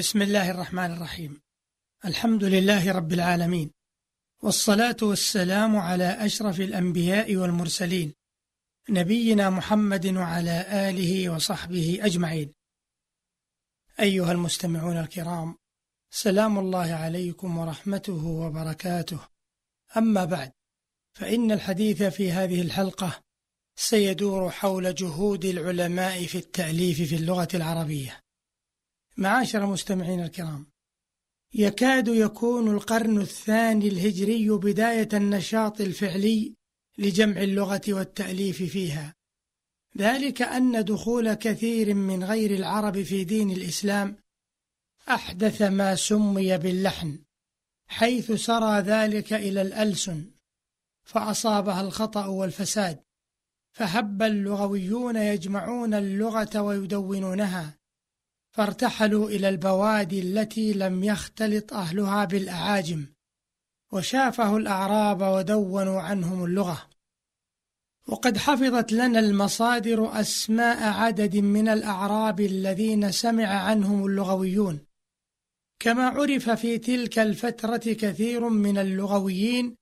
بسم الله الرحمن الرحيم الحمد لله رب العالمين والصلاة والسلام على أشرف الأنبياء والمرسلين نبينا محمد وعلى آله وصحبه أجمعين أيها المستمعون الكرام سلام الله عليكم ورحمته وبركاته أما بعد فإن الحديث في هذه الحلقة سيدور حول جهود العلماء في التأليف في اللغة العربية معاشر المستمعين الكرام. يكاد يكون القرن الثاني الهجري بداية النشاط الفعلي لجمع اللغة والتأليف فيها. ذلك أن دخول كثير من غير العرب في دين الإسلام أحدث ما سمي باللحن حيث سرى ذلك إلى الألسن فأصابها الخطأ والفساد فهب اللغويون يجمعون اللغة ويدونونها فارتحلوا إلى البوادي التي لم يختلط أهلها بالأعاجم وشافه الأعراب ودونوا عنهم اللغة. وقد حفظت لنا المصادر أسماء عدد من الأعراب الذين سمع عنهم اللغويون. كما عرف في تلك الفترة كثير من اللغويين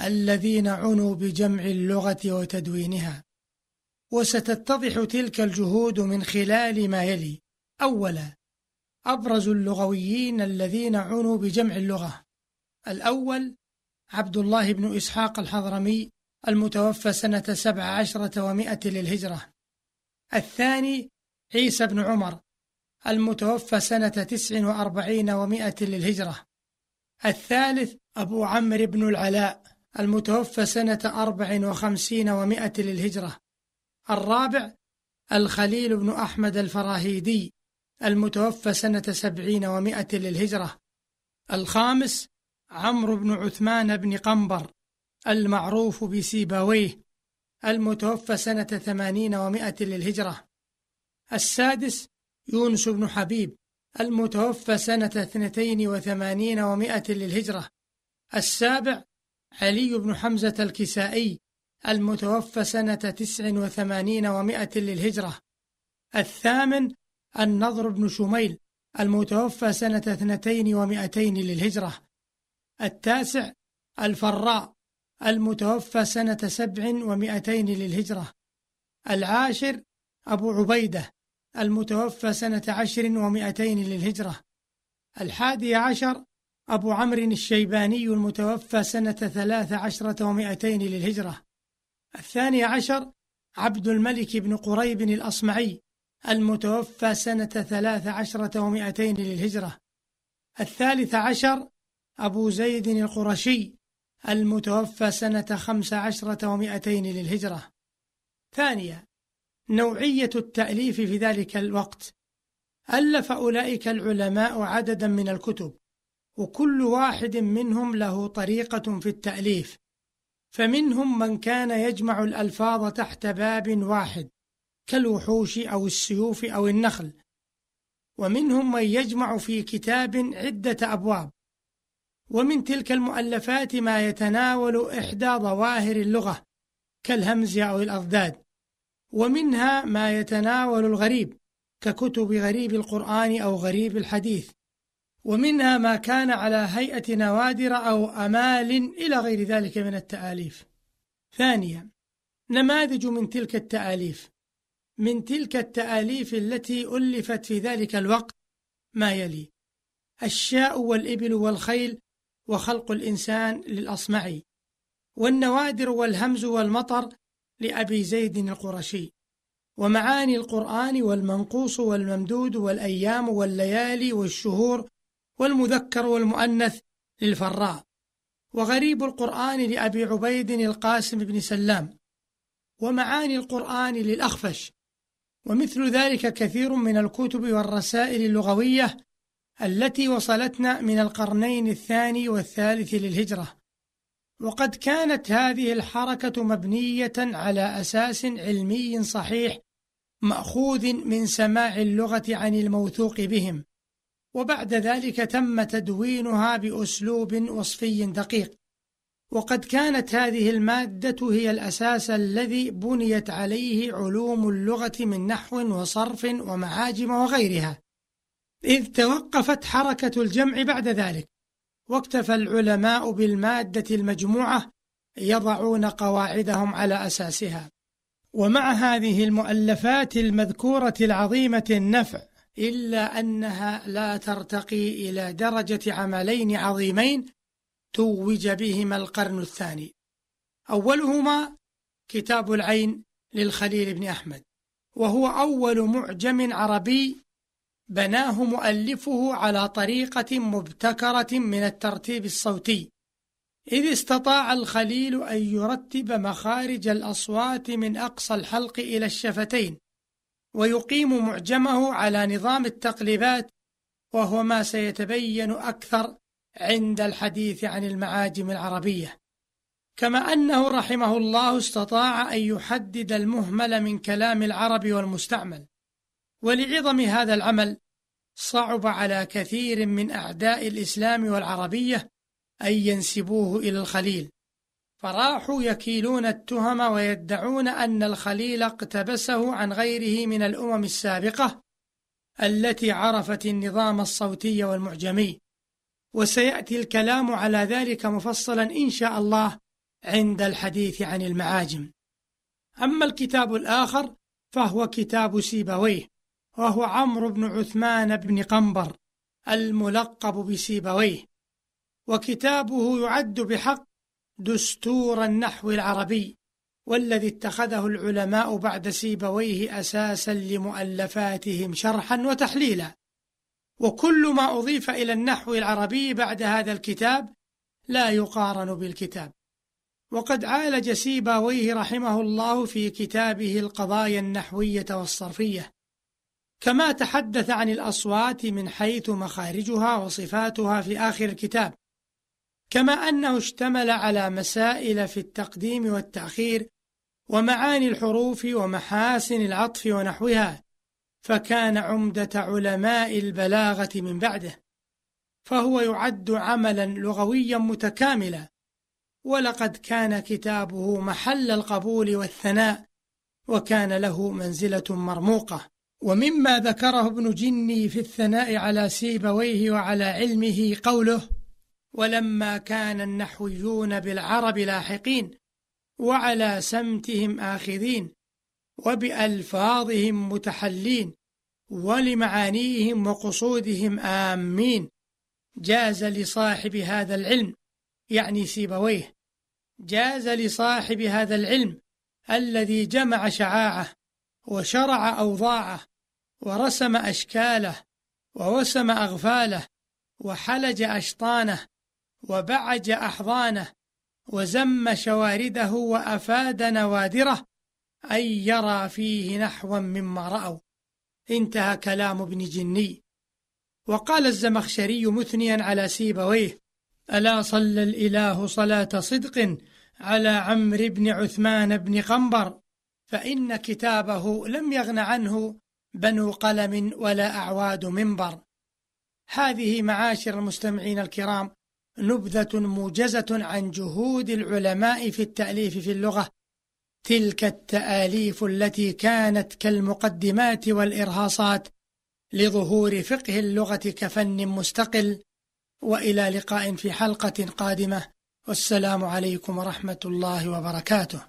الذين عنوا بجمع اللغة وتدوينها. وستتضح تلك الجهود من خلال ما يلي. أولا أبرز اللغويين الذين عنوا بجمع اللغة. الأول عبد الله بن إسحاق الحضرمي المتوفى سنة سبع عشرة ومائة للهجرة. الثاني عيسى بن عمر المتوفى سنة تسع وأربعين ومائة للهجرة. الثالث أبو عمرو بن العلاء المتوفى سنة أربع وخمسين ومائة للهجرة. الرابع الخليل بن أحمد الفراهيدي المتوفى سنة سبعين ومائة للهجرة. الخامس عمرو بن عثمان بن قنبر المعروف بسيباويه المتوفى سنة ثمانين ومائة للهجرة. السادس يونس بن حبيب المتوفى سنة اثنتين وثمانين ومائة للهجرة. السابع علي بن حمزة الكسائي المتوفى سنة تسع وثمانين ومائة للهجرة. الثامن النضر بن شميل المتوفى سنة اثنتين ومائتين للهجرة. التاسع الفراء المتوفى سنة سبع ومائتين للهجرة. العاشر أبو عبيدة المتوفى سنة عشر ومائتين للهجرة. الحادي عشر أبو عمرو الشيباني المتوفى سنة ثلاث عشرة ومائتين للهجرة. الثاني عشر عبد الملك بن قريب الأصمعي المتوفى سنة ثلاث عشرة ومائتين للهجرة. الثالث عشر أبو زيد القرشي المتوفى سنة خمس عشرة ومائتين للهجرة. ثانيا نوعية التأليف في ذلك الوقت. ألف أولئك العلماء عددا من الكتب وكل واحد منهم له طريقة في التأليف. فمنهم من كان يجمع الألفاظ تحت باب واحد. كالوحوش أو السيوف أو النخل ومنهم من يجمع في كتاب عدة أبواب ومن تلك المؤلفات ما يتناول إحدى ظواهر اللغة كالهمز أو الأضداد ومنها ما يتناول الغريب ككتب غريب القرآن أو غريب الحديث ومنها ما كان على هيئة نوادر أو أمال إلى غير ذلك من التآليف. ثانيا نماذج من تلك التآليف. من تلك التآليف التي ألفت في ذلك الوقت ما يلي الشاء والإبل والخيل وخلق الإنسان للأصمعي والنوادر والهمز والمطر لأبي زيد القرشي ومعاني القرآن والمنقوص والممدود والأيام والليالي والشهور والمذكر والمؤنث للفراء وغريب القرآن لأبي عبيد القاسم بن سلام ومعاني القرآن للأخفش ومثل ذلك كثير من الكتب والرسائل اللغوية التي وصلتنا من القرنين الثاني والثالث للهجرة. وقد كانت هذه الحركة مبنية على أساس علمي صحيح مأخوذ من سماع اللغة عن الموثوق بهم. وبعد ذلك تم تدوينها بأسلوب وصفي دقيق. وقد كانت هذه المادة هي الأساس الذي بنيت عليه علوم اللغة من نحو وصرف ومعاجم وغيرها. إذ توقفت حركة الجمع بعد ذلك واكتفى العلماء بالمادة المجموعة يضعون قواعدهم على أساسها. ومع هذه المؤلفات المذكورة العظيمة النفع إلا أنها لا ترتقي إلى درجة عملين عظيمين توج بهما القرن الثاني. أولهما كتاب العين للخليل بن أحمد وهو أول معجم عربي بناه مؤلفه على طريقة مبتكرة من الترتيب الصوتي. إذ استطاع الخليل أن يرتب مخارج الأصوات من أقصى الحلق إلى الشفتين ويقيم معجمه على نظام التقليبات وهو ما سيتبين أكثر عند الحديث عن المعاجم العربية كما أنه رحمه الله استطاع أن يحدد المهمل من كلام العرب والمستعمل ولعظم هذا العمل صعب على كثير من أعداء الإسلام والعربية أن ينسبوه إلى الخليل. فراحوا يكيلون التهم ويدعون أن الخليل اقتبسه عن غيره من الأمم السابقة التي عرفت النظام الصوتي والمعجمي. وسيأتي الكلام على ذلك مفصلا إن شاء الله عند الحديث عن المعاجم. أما الكتاب الآخر فهو كتاب سيبويه وهو عمرو بن عثمان بن قنبر الملقب بسيبويه وكتابه يعد بحق دستور النحو العربي والذي اتخذه العلماء بعد سيبويه أساسا لمؤلفاتهم شرحا وتحليلا. وكل ما أضيف إلى النحو العربي بعد هذا الكتاب لا يقارن بالكتاب. وقد عالج سيباويه رحمه الله في كتابه القضايا النحوية والصرفية. كما تحدث عن الأصوات من حيث مخارجها وصفاتها في آخر الكتاب. كما أنه اشتمل على مسائل في التقديم والتأخير ومعاني الحروف ومحاسن العطف ونحوها. فكان عمدة علماء البلاغة من بعده فهو يعد عملا لغويا متكاملا. ولقد كان كتابه محل القبول والثناء وكان له منزلة مرموقة. ومما ذكره ابن جني في الثناء على سيبويه وعلى علمه قوله ولما كان النحويون بالعرب لاحقين وعلى سمتهم آخذين وبألفاظهم متحلين ولمعانيهم وقصودهم آمين. جاز لصاحب هذا العلم يعني سيبويه جاز لصاحب هذا العلم الذي جمع شعاعة وشرع أوضاعه ورسم أشكاله ووسم أغفاله وحلج أشطانه وبعج أحضانه وزم شوارده وأفاد نوادره أن يرى فيه نحوا مما رأوا. انتهى كلام ابن جني. وقال الزمخشري مثنيا على سيبويه ألا صلى الإله صلاة صدق على عمرو بن عثمان بن قنبر؟ فإن كتابه لم يغن عنه بنو قلم ولا أعواد منبر. هذه معاشر المستمعين الكرام نبذة موجزة عن جهود العلماء في التأليف في اللغة. تلك التآليف التي كانت كالمقدمات والإرهاصات لظهور فقه اللغة كفن مستقل. وإلى لقاء في حلقة قادمة. والسلام عليكم ورحمة الله وبركاته.